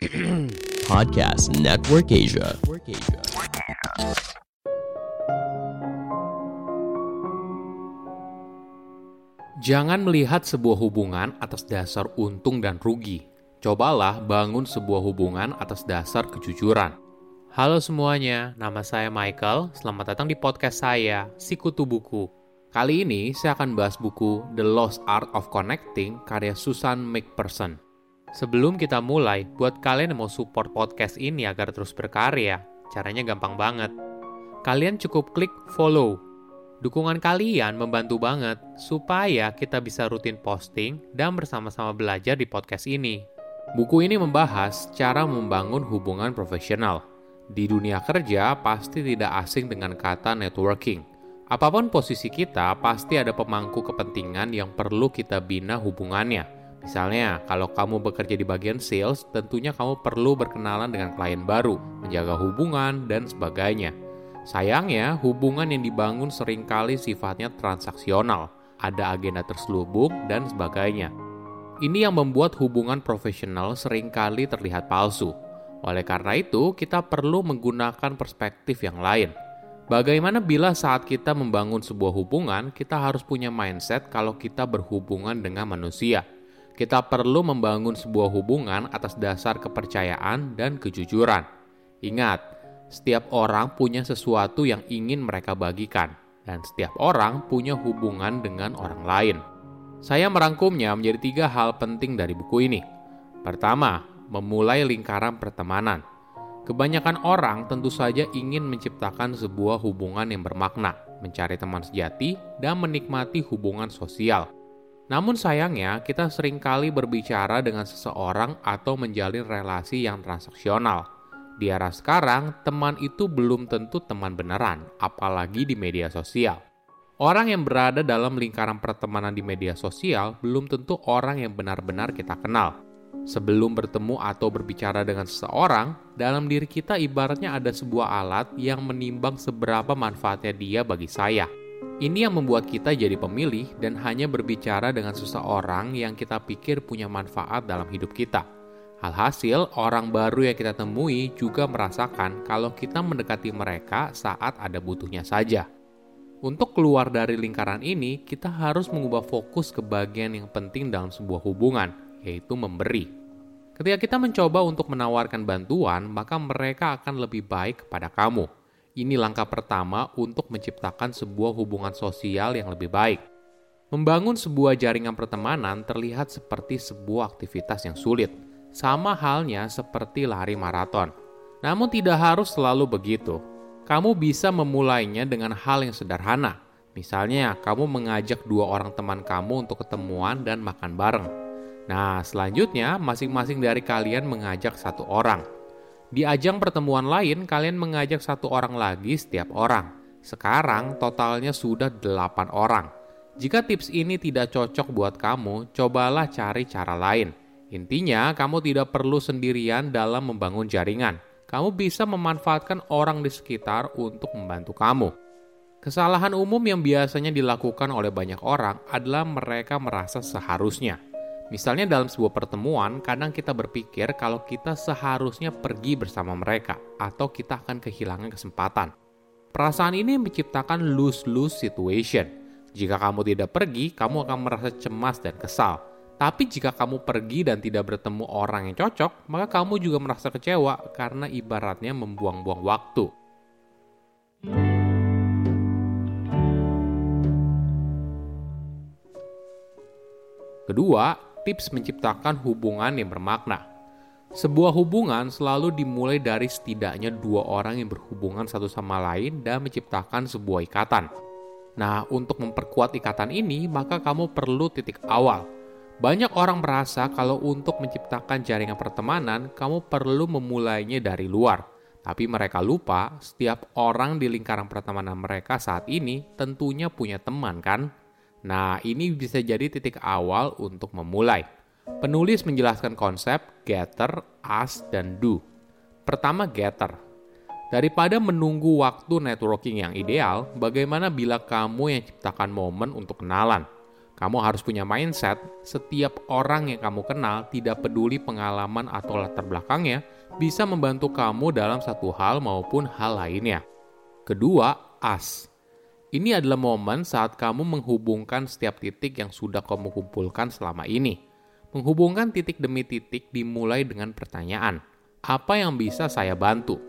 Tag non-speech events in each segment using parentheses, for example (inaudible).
(clears throat) Podcast Network Asia. Jangan melihat sebuah hubungan atas dasar untung dan rugi. Cobalah bangun sebuah hubungan atas dasar kejujuran. Halo semuanya, nama saya Michael. Selamat datang di podcast saya, Sikutu Buku. Kali ini saya akan bahas buku The Lost Art of Connecting karya Susan McPherson. Sebelum kita mulai, buat kalian yang mau support podcast ini agar terus berkarya, caranya gampang banget. Kalian cukup klik follow. Dukungan kalian membantu banget supaya kita bisa rutin posting dan bersama-sama belajar di podcast ini. Buku ini membahas cara membangun hubungan profesional. Di dunia kerja pasti tidak asing dengan kata networking. Apa pun posisi kita, pasti ada pemangku kepentingan yang perlu kita bina hubungannya Misalnya, kalau kamu bekerja di bagian sales, tentunya kamu perlu berkenalan dengan klien baru, menjaga hubungan, dan sebagainya. Sayangnya, hubungan yang dibangun sering kali sifatnya transaksional, ada agenda terselubung, dan sebagainya. Ini yang membuat hubungan profesional sering kali terlihat palsu. Oleh karena itu, kita perlu menggunakan perspektif yang lain. Bagaimana bila saat kita membangun sebuah hubungan, kita harus punya mindset kalau kita berhubungan dengan manusia – kita perlu membangun sebuah hubungan atas dasar kepercayaan dan kejujuran. Ingat, setiap orang punya sesuatu yang ingin mereka bagikan, dan setiap orang punya hubungan dengan orang lain. Saya merangkumnya menjadi tiga hal penting dari buku ini. Pertama, memulai lingkaran pertemanan. Kebanyakan orang tentu saja ingin menciptakan sebuah hubungan yang bermakna, mencari teman sejati, dan menikmati hubungan sosial. Namun sayangnya, kita sering kali berbicara dengan seseorang atau menjalin relasi yang transaksional. Di era sekarang, teman itu belum tentu teman beneran, apalagi di media sosial. Orang yang berada dalam lingkaran pertemanan di media sosial belum tentu orang yang benar-benar kita kenal. Sebelum bertemu atau berbicara dengan seseorang, dalam diri kita ibaratnya ada sebuah alat yang menimbang seberapa manfaatnya dia bagi saya – ini yang membuat kita jadi pemilih dan hanya berbicara dengan seseorang yang kita pikir punya manfaat dalam hidup kita. Alhasil, orang baru yang kita temui juga merasakan kalau kita mendekati mereka saat ada butuhnya saja. Untuk keluar dari lingkaran ini, kita harus mengubah fokus ke bagian yang penting dalam sebuah hubungan, yaitu memberi. Ketika kita mencoba untuk menawarkan bantuan, maka mereka akan lebih baik kepada kamu ini langkah pertama untuk menciptakan sebuah hubungan sosial yang lebih baik. Membangun sebuah jaringan pertemanan terlihat seperti sebuah aktivitas yang sulit, sama halnya seperti lari maraton. Namun, tidak harus selalu begitu. Kamu bisa memulainya dengan hal yang sederhana. Misalnya, kamu mengajak dua orang teman kamu untuk ketemuan dan makan bareng. Nah, selanjutnya masing-masing dari kalian mengajak satu orang di ajang pertemuan lain, kalian mengajak satu orang lagi setiap orang. Sekarang totalnya sudah delapan orang. Jika tips ini tidak cocok buat kamu, cobalah cari cara lain. Intinya, kamu tidak perlu sendirian dalam membangun jaringan. Kamu bisa memanfaatkan orang di sekitar untuk membantu kamu. Kesalahan umum yang biasanya dilakukan oleh banyak orang adalah mereka merasa seharusnya Misalnya dalam sebuah pertemuan, kadang kita berpikir kalau kita seharusnya pergi bersama mereka atau kita akan kehilangan kesempatan. Perasaan ini menciptakan lose-lose situation. Jika kamu tidak pergi, kamu akan merasa cemas dan kesal. Tapi jika kamu pergi dan tidak bertemu orang yang cocok, maka kamu juga merasa kecewa karena ibaratnya membuang-buang waktu. Kedua, tips menciptakan hubungan yang bermakna. Sebuah hubungan selalu dimulai dari setidaknya dua orang yang berhubungan satu sama lain dan menciptakan sebuah ikatan. Nah, untuk memperkuat ikatan ini, maka kamu perlu titik awal. Banyak orang merasa kalau untuk menciptakan jaringan pertemanan, kamu perlu memulainya dari luar. Tapi mereka lupa, setiap orang di lingkaran pertemanan mereka saat ini tentunya punya teman kan? Nah, ini bisa jadi titik awal untuk memulai. Penulis menjelaskan konsep getter, ask, dan do. Pertama, getter. Daripada menunggu waktu networking yang ideal, bagaimana bila kamu yang ciptakan momen untuk kenalan? Kamu harus punya mindset, setiap orang yang kamu kenal, tidak peduli pengalaman atau latar belakangnya, bisa membantu kamu dalam satu hal maupun hal lainnya. Kedua, as. Ini adalah momen saat kamu menghubungkan setiap titik yang sudah kamu kumpulkan selama ini. Menghubungkan titik demi titik dimulai dengan pertanyaan, apa yang bisa saya bantu?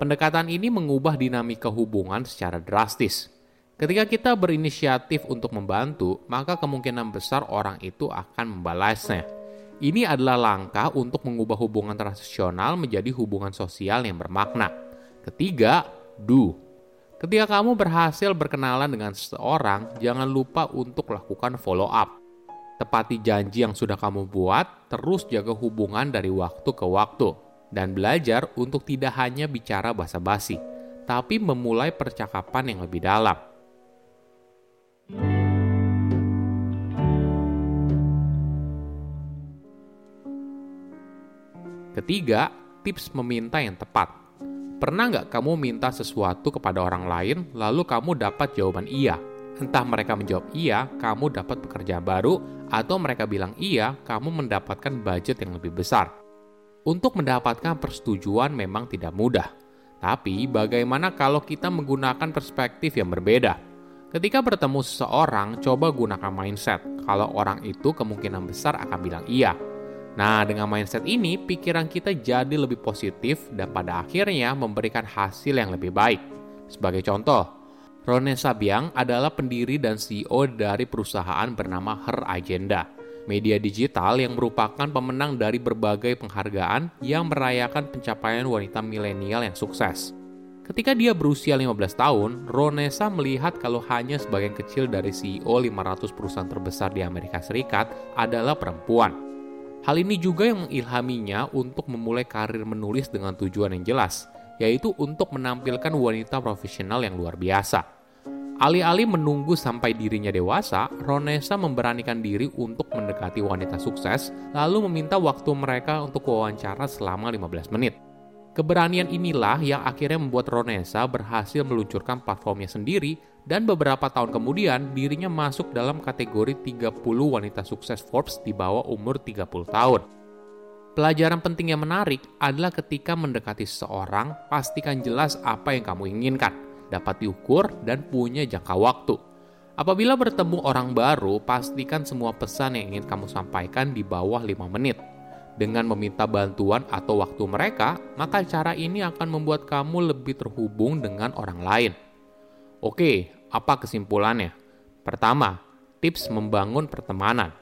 Pendekatan ini mengubah dinamika hubungan secara drastis. Ketika kita berinisiatif untuk membantu, maka kemungkinan besar orang itu akan membalasnya. Ini adalah langkah untuk mengubah hubungan transaksional menjadi hubungan sosial yang bermakna. Ketiga, do. Ketika kamu berhasil berkenalan dengan seseorang, jangan lupa untuk lakukan follow up. Tepati janji yang sudah kamu buat, terus jaga hubungan dari waktu ke waktu, dan belajar untuk tidak hanya bicara basa-basi, tapi memulai percakapan yang lebih dalam. Ketiga, tips meminta yang tepat. Pernah nggak kamu minta sesuatu kepada orang lain, lalu kamu dapat jawaban iya? Entah mereka menjawab iya, kamu dapat pekerjaan baru, atau mereka bilang iya, kamu mendapatkan budget yang lebih besar. Untuk mendapatkan persetujuan memang tidak mudah. Tapi bagaimana kalau kita menggunakan perspektif yang berbeda? Ketika bertemu seseorang, coba gunakan mindset. Kalau orang itu kemungkinan besar akan bilang iya, Nah, dengan mindset ini, pikiran kita jadi lebih positif dan pada akhirnya memberikan hasil yang lebih baik. Sebagai contoh, Rone Sabiang adalah pendiri dan CEO dari perusahaan bernama Her Agenda, media digital yang merupakan pemenang dari berbagai penghargaan yang merayakan pencapaian wanita milenial yang sukses. Ketika dia berusia 15 tahun, Ronesa melihat kalau hanya sebagian kecil dari CEO 500 perusahaan terbesar di Amerika Serikat adalah perempuan. Hal ini juga yang mengilhaminya untuk memulai karir menulis dengan tujuan yang jelas, yaitu untuk menampilkan wanita profesional yang luar biasa. Alih-alih menunggu sampai dirinya dewasa, Ronesa memberanikan diri untuk mendekati wanita sukses, lalu meminta waktu mereka untuk wawancara selama 15 menit. Keberanian inilah yang akhirnya membuat Ronesa berhasil meluncurkan platformnya sendiri dan beberapa tahun kemudian dirinya masuk dalam kategori 30 wanita sukses Forbes di bawah umur 30 tahun. Pelajaran penting yang menarik adalah ketika mendekati seseorang, pastikan jelas apa yang kamu inginkan, dapat diukur, dan punya jangka waktu. Apabila bertemu orang baru, pastikan semua pesan yang ingin kamu sampaikan di bawah 5 menit. Dengan meminta bantuan atau waktu mereka, maka cara ini akan membuat kamu lebih terhubung dengan orang lain. Oke, apa kesimpulannya? Pertama, tips membangun pertemanan.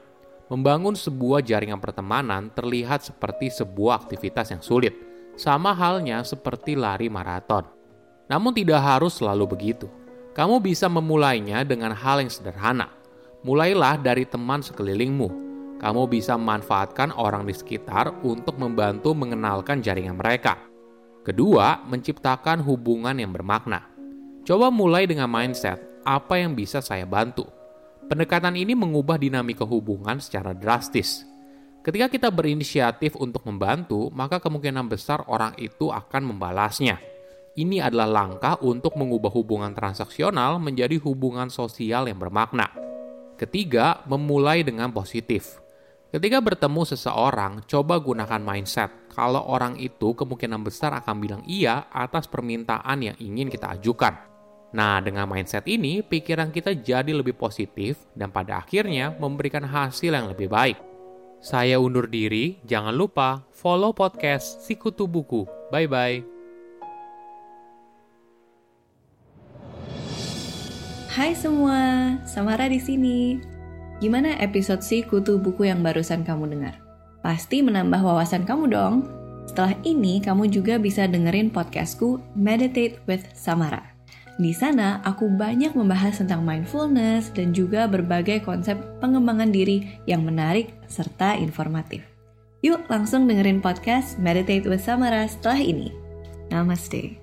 Membangun sebuah jaringan pertemanan terlihat seperti sebuah aktivitas yang sulit, sama halnya seperti lari maraton. Namun tidak harus selalu begitu. Kamu bisa memulainya dengan hal yang sederhana. Mulailah dari teman sekelilingmu. Kamu bisa memanfaatkan orang di sekitar untuk membantu mengenalkan jaringan mereka. Kedua, menciptakan hubungan yang bermakna. Coba mulai dengan mindset, apa yang bisa saya bantu? Pendekatan ini mengubah dinamika hubungan secara drastis. Ketika kita berinisiatif untuk membantu, maka kemungkinan besar orang itu akan membalasnya. Ini adalah langkah untuk mengubah hubungan transaksional menjadi hubungan sosial yang bermakna. Ketiga, memulai dengan positif. Ketika bertemu seseorang, coba gunakan mindset. Kalau orang itu kemungkinan besar akan bilang iya atas permintaan yang ingin kita ajukan. Nah, dengan mindset ini, pikiran kita jadi lebih positif dan pada akhirnya memberikan hasil yang lebih baik. Saya undur diri, jangan lupa follow podcast Sikutu Buku. Bye-bye. Hai semua, Samara di sini. Gimana episode Sikutu Buku yang barusan kamu dengar? Pasti menambah wawasan kamu dong. Setelah ini, kamu juga bisa dengerin podcastku Meditate with Samara. Di sana, aku banyak membahas tentang mindfulness dan juga berbagai konsep pengembangan diri yang menarik serta informatif. Yuk langsung dengerin podcast Meditate with Samara setelah ini. Namaste.